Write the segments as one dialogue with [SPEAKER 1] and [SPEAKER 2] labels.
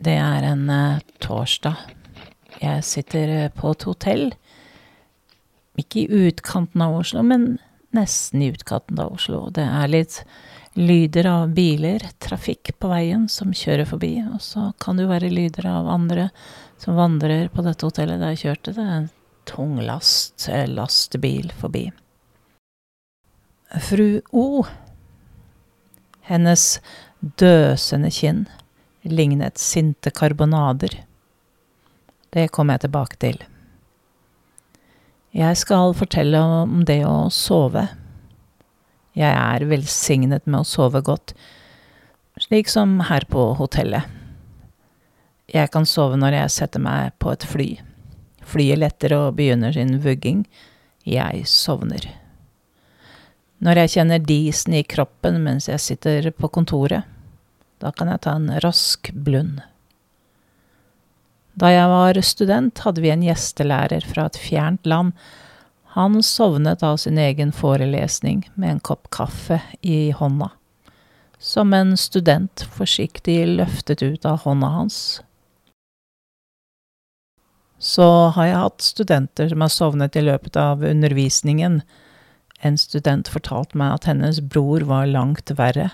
[SPEAKER 1] Det er en eh, torsdag. Jeg sitter eh, på et hotell. Ikke i utkanten av Oslo, men nesten i utkanten av Oslo. Det er litt lyder av biler, trafikk på veien som kjører forbi, og så kan det jo være lyder av andre som vandrer på dette hotellet der jeg kjørte. Det er en tung last, lastebil forbi. Fru O. Hennes døsende kinn lignet sinte karbonader. Det kommer jeg tilbake til. Jeg skal fortelle om det å sove. Jeg er velsignet med å sove godt, slik som her på hotellet. Jeg kan sove når jeg setter meg på et fly. Flyet letter og begynner sin vugging. Jeg sovner. Når jeg kjenner disen i kroppen mens jeg sitter på kontoret, da kan jeg ta en rask blund. Da jeg var student, hadde vi en gjestelærer fra et fjernt land. Han sovnet av sin egen forelesning med en kopp kaffe i hånda, som en student forsiktig løftet ut av hånda hans. Så har jeg hatt studenter som har sovnet i løpet av undervisningen. En student fortalte meg at hennes bror var langt verre.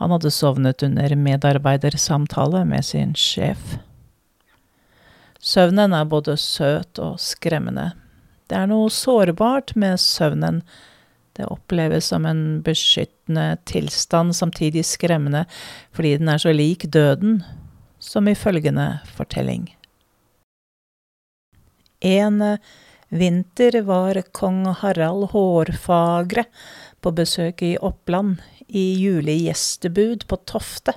[SPEAKER 1] Han hadde sovnet under medarbeidersamtale med sin sjef. Søvnen er både søt og skremmende. Det er noe sårbart med søvnen. Det oppleves som en beskyttende tilstand, samtidig skremmende fordi den er så lik døden, som i følgende fortelling. En vinter var kong Harald Hårfagre på besøk i Oppland i julegjestebud på Tofte.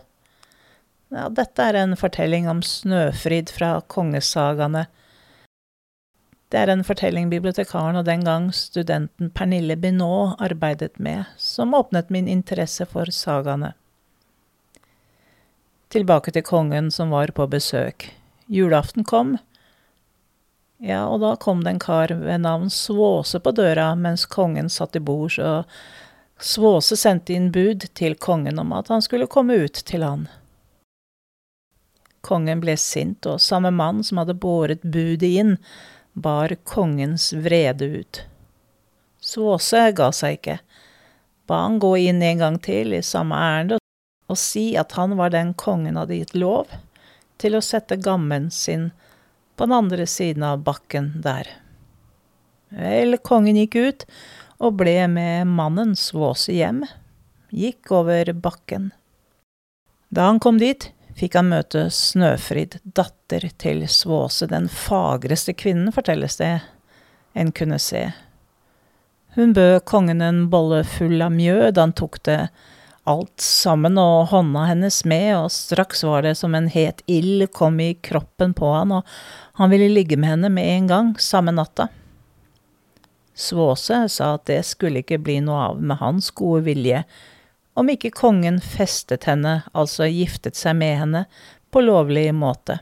[SPEAKER 1] Ja, dette er en fortelling om Snøfrid fra kongesagaene. Det er en fortelling bibliotekaren og den gang studenten Pernille Binot arbeidet med, som åpnet min interesse for sagaene. Tilbake til kongen som var på besøk. Julaften kom. Ja, og da kom det en kar ved navn Svåse på døra mens kongen satt i bords, og Svåse sendte inn bud til kongen om at han skulle komme ut til han. Kongen ble sint, og samme mann som hadde båret budet inn, bar kongens vrede ut. Svåse ga seg ikke, ba han gå inn en gang til i samme ærend og si at han var den kongen hadde gitt lov til å sette gammen sin på den andre siden av bakken der. Vel, kongen gikk ut og ble med mannen Svåse hjem, gikk over bakken. Da han kom dit, fikk han møte Snøfrid, datter til Svåse, den fagreste kvinnen, fortelles det, en kunne se. Hun bød kongen en bolle full av mjød, han tok det alt sammen og hånda hennes med, og straks var det som en het ild kom i kroppen på han, og han ville ligge med henne med en gang, samme natta. Svåse sa at det skulle ikke bli noe av med hans gode vilje, om ikke kongen festet henne, altså giftet seg med henne, på lovlig måte.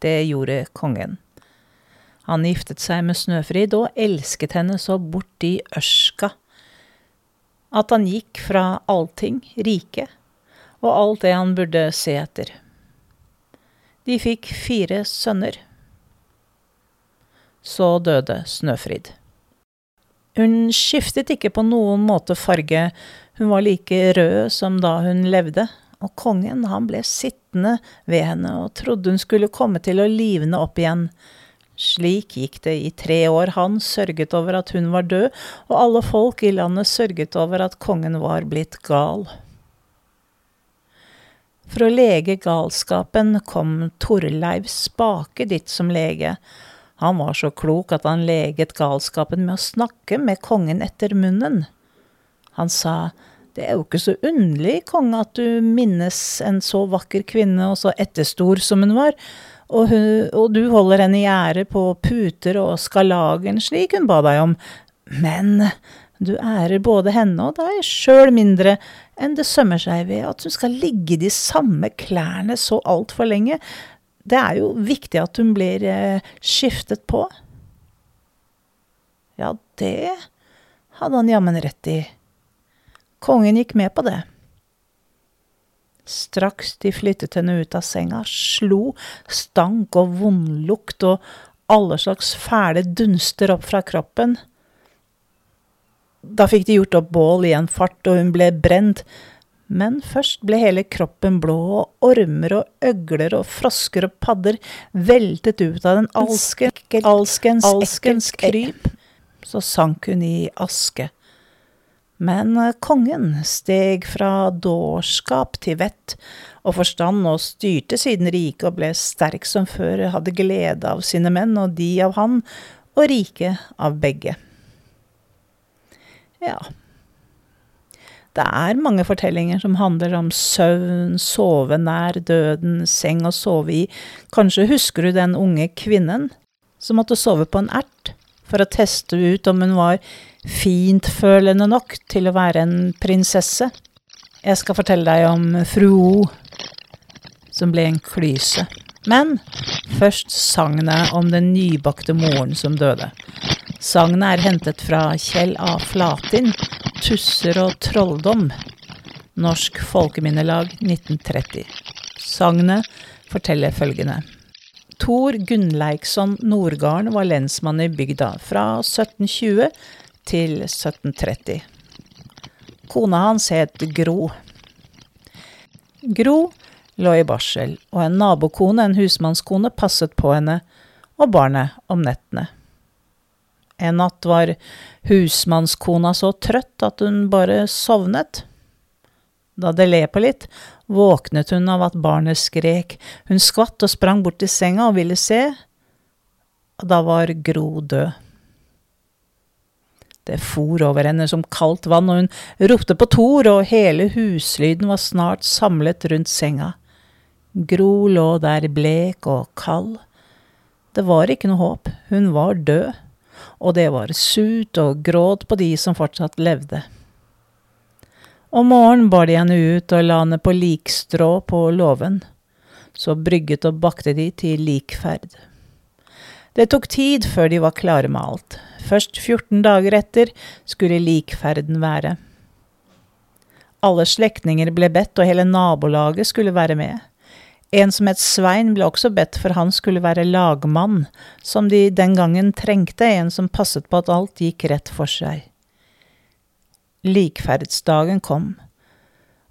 [SPEAKER 1] Det gjorde kongen. Han giftet seg med Snøfrid og elsket henne så borti ørska at han gikk fra allting, riket, og alt det han burde se etter. De fikk fire sønner. Så døde Snøfrid. Hun skiftet ikke på noen måte farge, hun var like rød som da hun levde, og kongen han ble sittende ved henne og trodde hun skulle komme til å livne opp igjen. Slik gikk det i tre år, han sørget over at hun var død, og alle folk i landet sørget over at kongen var blitt gal. For å lege galskapen kom Torleiv Spake dit som lege. Han var så klok at han leget galskapen med å snakke med kongen etter munnen. Han sa, det er jo ikke så underlig, konge, at du minnes en så vakker kvinne og så etterstor som hun var, og, hun, og du holder henne i ære på puter og skalagen slik hun ba deg om, men du ærer både henne og deg sjøl mindre enn det sømmer seg ved at hun skal ligge i de samme klærne så altfor lenge. Det er jo viktig at hun blir eh, skiftet på. Ja, det hadde han jammen rett i. Kongen gikk med på det. Straks de flyttet henne ut av senga, slo stank og vondlukt og alle slags fæle dunster opp fra kroppen. Da fikk de gjort opp bål i en fart, og hun ble brent. Men først ble hele kroppen blå, og ormer og øgler og frosker og padder veltet ut av den alskens, alskens, alskens kryp. Så sank hun i aske. Men eh, kongen steg fra dårskap til vett og forstand og styrte siden riket og ble sterk som før, hadde glede av sine menn og de av han, og rike av begge. Ja. Det er mange fortellinger som handler om søvn, sove nær døden, seng å sove i. Kanskje husker du den unge kvinnen som måtte sove på en ert for å teste ut om hun var fintfølende nok til å være en prinsesse. Jeg skal fortelle deg om fru O, som ble en klyse. Men først sagnet om den nybakte moren som døde. Sagnet er hentet fra Kjell A. Flatin, 'Tusser og trolldom', Norsk Folkeminnelag 1930. Sagnet forteller følgende. Tor Gunnleiksson Nordgarden var lensmann i bygda fra 1720 til 1730. Kona hans het Gro. Gro lå i barsel, og en nabokone, en husmannskone, passet på henne og barnet om nettene. En natt var husmannskona så trøtt at hun bare sovnet. Da det le på litt, våknet hun av at barnet skrek. Hun skvatt og sprang bort til senga og ville se, da var Gro død. Det for over henne som kaldt vann, og hun ropte på Thor, og hele huslyden var snart samlet rundt senga. Gro lå der blek og kald. Det var ikke noe håp, hun var død, og det var sut og gråt på de som fortsatt levde. Om morgenen bar de henne ut og la henne på likstrå på låven. Så brygget og bakte de til likferd. Det tok tid før de var klare med alt. Først 14 dager etter skulle likferden være. Alle slektninger ble bedt, og hele nabolaget skulle være med. En som het Svein ble også bedt, for han skulle være lagmann, som de den gangen trengte, en som passet på at alt gikk rett for seg. Likferdsdagen kom,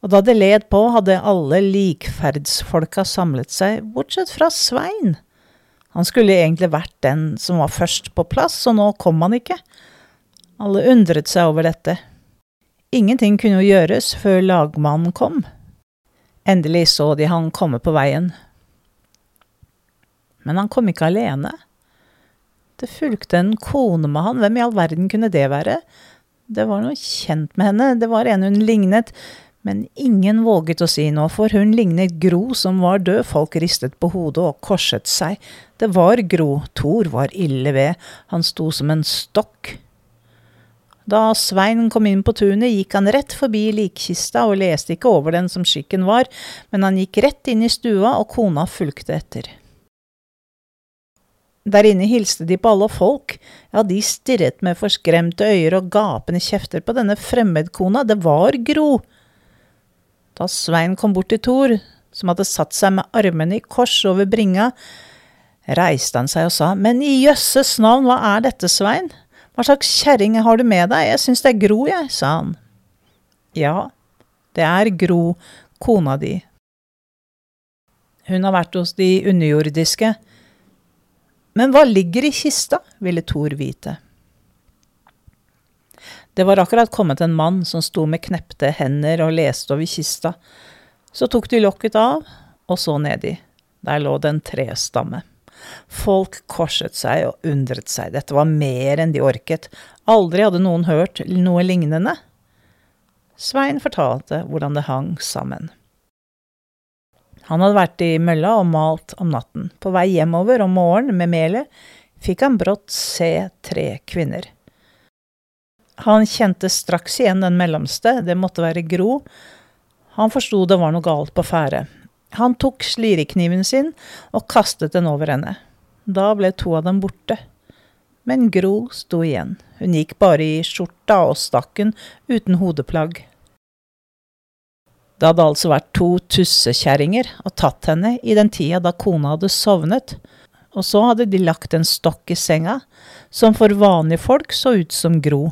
[SPEAKER 1] og da det led på, hadde alle likferdsfolka samlet seg, bortsett fra Svein. Han skulle egentlig vært den som var først på plass, og nå kom han ikke. Alle undret seg over dette. Ingenting kunne jo gjøres før lagmannen kom. Endelig så de han komme på veien. Men han kom ikke alene. Det fulgte en kone med han, hvem i all verden kunne det være? Det var noe kjent med henne, det var en hun lignet, men ingen våget å si noe, for hun lignet Gro som var død, folk ristet på hodet og korset seg. Det var Gro, Thor var ille ved, han sto som en stokk. Da Svein kom inn på tunet, gikk han rett forbi likkista og leste ikke over den som skikken var, men han gikk rett inn i stua, og kona fulgte etter. Der inne hilste de på alle folk, ja, de stirret med forskremte øyer og gapende kjefter på denne fremmedkona, det var Gro. Da Svein kom bort til Thor, som hadde satt seg med armene i kors over bringa, reiste han seg og sa, Men i jøsses navn, hva er dette, Svein? Hva slags kjerring har du med deg, jeg syns det er Gro, jeg, sa han. Ja, det er Gro, kona di. Hun har vært hos de underjordiske. Men hva ligger i kista, ville Thor vite. Det var akkurat kommet en mann som sto med knepte hender og leste over kista. Så tok de lokket av, og så nedi. Der lå det en trestamme. Folk korset seg og undret seg, dette var mer enn de orket, aldri hadde noen hørt noe lignende. Svein fortalte hvordan det hang sammen. Han hadde vært i mølla og malt om natten. På vei hjemover om morgenen med melet fikk han brått se tre kvinner. Han kjente straks igjen den mellomste, det måtte være Gro. Han forsto det var noe galt på ferde. Han tok slirekniven sin og kastet den over henne. Da ble to av dem borte. Men Gro sto igjen. Hun gikk bare i skjorta og stakken uten hodeplagg. Det hadde altså vært to tussekjerringer og tatt henne i den tida da kona hadde sovnet, og så hadde de lagt en stokk i senga, som for vanlige folk så ut som Gro.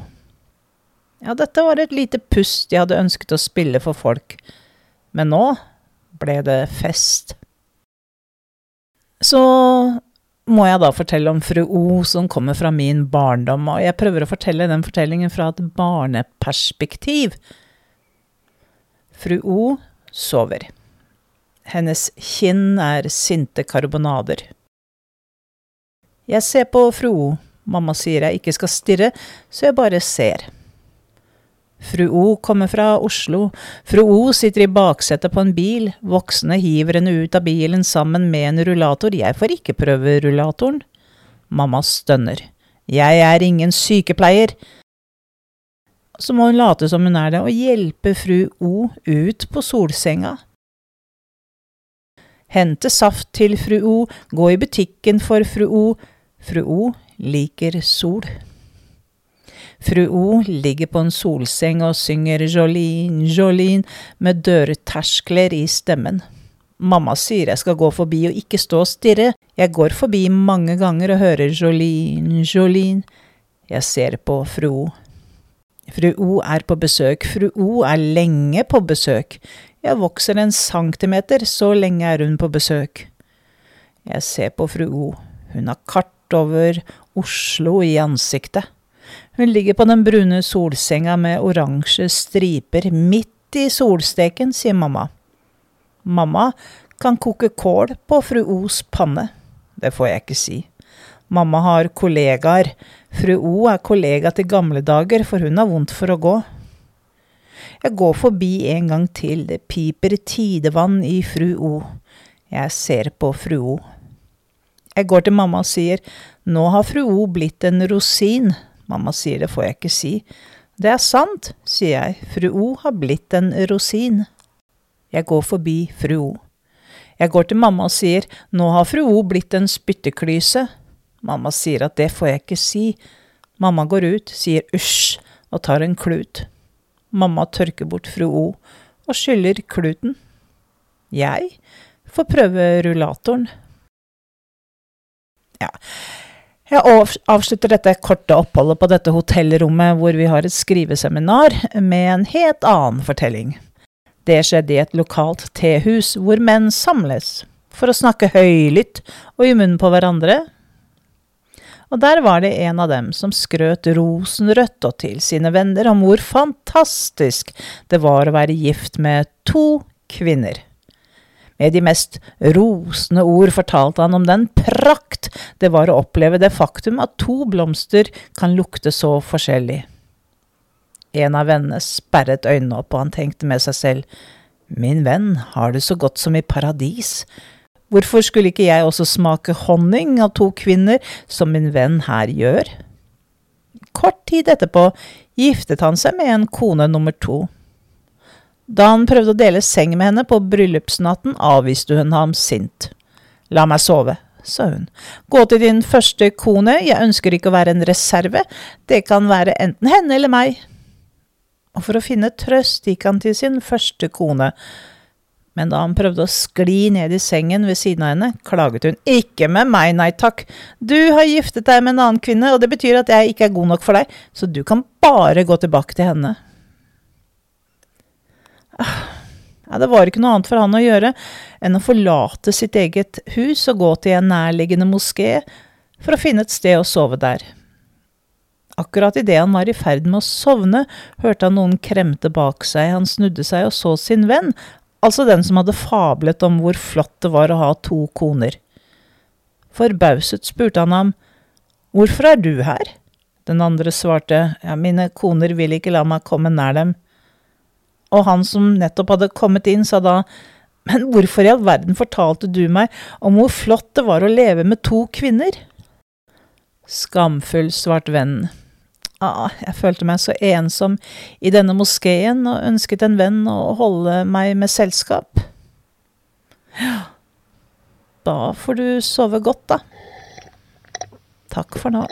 [SPEAKER 1] Ja, dette var et lite pust jeg hadde ønsket å spille for folk, men nå ble det fest. Så må jeg da fortelle om fru O som kommer fra min barndom, og jeg prøver å fortelle den fortellingen fra et barneperspektiv. Fru O sover. Hennes kinn er sinte karbonader. Jeg ser på fru O, mamma sier jeg ikke skal stirre, så jeg bare ser. Fru O kommer fra Oslo. Fru O sitter i baksetet på en bil. Voksne hiver henne ut av bilen sammen med en rullator. Jeg får ikke prøve rullatoren. Mamma stønner. Jeg er ingen sykepleier. Så må hun late som hun er det, og hjelpe fru O ut på solsenga. Hente saft til fru O, gå i butikken for fru O. Fru O liker sol. Fru O ligger på en solseng og synger Jolene, Jolene med dørterskler i stemmen. Mamma sier jeg skal gå forbi og ikke stå og stirre. Jeg går forbi mange ganger og hører Jolene, Jolene. Jeg ser på fru O. Fru O er på besøk. Fru O er lenge på besøk. Jeg vokser en centimeter, så lenge er hun på besøk. Jeg ser på fru O. Hun har kart over Oslo i ansiktet. Hun ligger på den brune solsenga med oransje striper midt i solsteken, sier mamma. Mamma kan koke kål på fru Os panne. Det får jeg ikke si. Mamma har kollegaer. Fru O er kollega til gamle dager, for hun har vondt for å gå. Jeg går forbi en gang til, det piper tidevann i fru O. Jeg ser på fru O. Jeg går til mamma og sier, nå har fru O blitt en rosin, Mamma sier det får jeg ikke si. Det er sant, sier jeg, fru O har blitt en rosin. Jeg går forbi fru O. Jeg går til mamma og sier nå har fru O blitt en spytteklyse. Mamma sier at det får jeg ikke si. Mamma går ut, sier usj og tar en klut. Mamma tørker bort fru O og skyller kluten. Jeg får prøve rullatoren. Ja, jeg avslutter dette korte oppholdet på dette hotellrommet hvor vi har et skriveseminar, med en helt annen fortelling. Det skjedde i et lokalt tehus hvor menn samles for å snakke høylytt og i munnen på hverandre. Og der var det en av dem som skrøt rosenrødt og til sine venner om hvor fantastisk det var å være gift med to kvinner. Med de mest rosende ord fortalte han om den prakt det var å oppleve det faktum at to blomster kan lukte så forskjellig. En av vennene sperret øynene opp, og han tenkte med seg selv, min venn har det så godt som i paradis. Hvorfor skulle ikke jeg også smake honning av to kvinner, som min venn her gjør? Kort tid etterpå giftet han seg med en kone nummer to. Da han prøvde å dele seng med henne på bryllupsnatten, avviste hun ham sint. La meg sove, sa hun. Gå til din første kone, jeg ønsker ikke å være en reserve, det kan være enten henne eller meg. Og for å finne trøst gikk han til sin første kone, men da han prøvde å skli ned i sengen ved siden av henne, klaget hun. Ikke med meg, nei takk. Du har giftet deg med en annen kvinne, og det betyr at jeg ikke er god nok for deg, så du kan bare gå tilbake til henne. Ja, det var ikke noe annet for han å gjøre enn å forlate sitt eget hus og gå til en nærliggende moské for å finne et sted å sove der. Akkurat idet han var i ferd med å sovne, hørte han noen kremte bak seg, han snudde seg og så sin venn, altså den som hadde fablet om hvor flott det var å ha to koner. Forbauset spurte han ham, Hvorfor er du her? Den andre svarte, Ja, mine koner vil ikke la meg komme nær dem. Og han som nettopp hadde kommet inn, sa da, men hvorfor i all verden fortalte du meg om hvor flott det var å leve med to kvinner? Skamfull, svarte vennen. Ah, jeg følte meg så ensom i denne moskeen og ønsket en venn å holde meg med selskap. Ja, da får du sove godt, da. Takk for nå.